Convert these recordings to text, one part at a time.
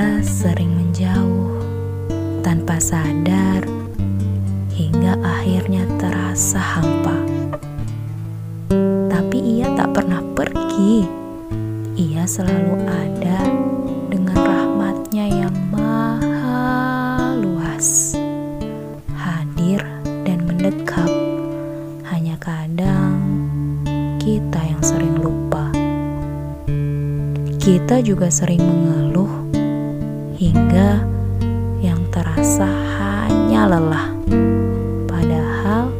kita sering menjauh tanpa sadar hingga akhirnya terasa hampa. Tapi ia tak pernah pergi. Ia selalu ada dengan rahmatnya yang maha luas. Hadir dan mendekap. Hanya kadang kita yang sering lupa. Kita juga sering mengeluh hingga yang terasa hanya lelah. Padahal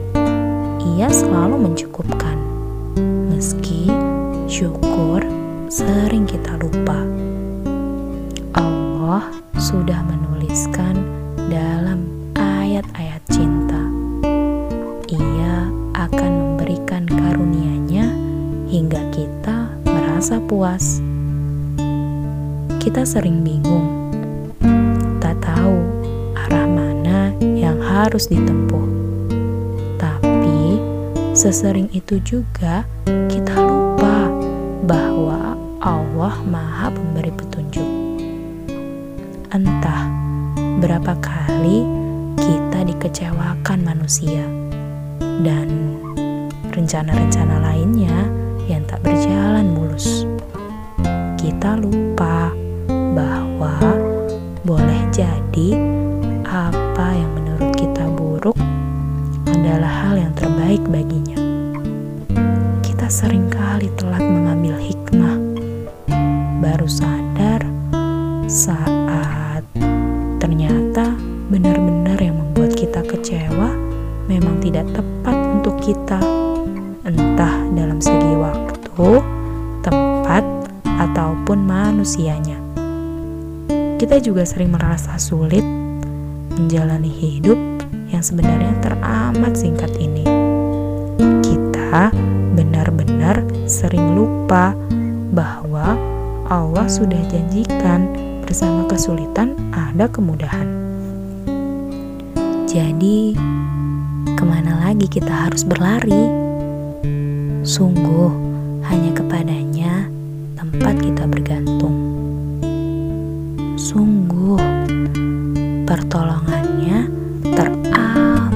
ia selalu mencukupkan. Meski syukur sering kita lupa. Allah sudah menuliskan dalam ayat-ayat cinta. Ia akan memberikan karunia-Nya hingga kita merasa puas. Kita sering bingung, harus ditempuh. Tapi sesering itu juga kita lupa bahwa Allah Maha Pemberi Petunjuk. Entah berapa kali kita dikecewakan manusia dan rencana-rencana lainnya yang tak berjalan mulus. Kita lupa bahwa boleh jadi sering kali telat mengambil hikmah baru sadar saat ternyata benar-benar yang membuat kita kecewa memang tidak tepat untuk kita, entah dalam segi waktu, tempat, ataupun manusianya. Kita juga sering merasa sulit menjalani hidup yang sebenarnya teramat singkat ini. Kita sering lupa bahwa Allah sudah janjikan bersama kesulitan ada kemudahan. Jadi, ke mana lagi kita harus berlari? Sungguh, hanya kepadanya tempat kita bergantung. Sungguh, pertolongannya teramat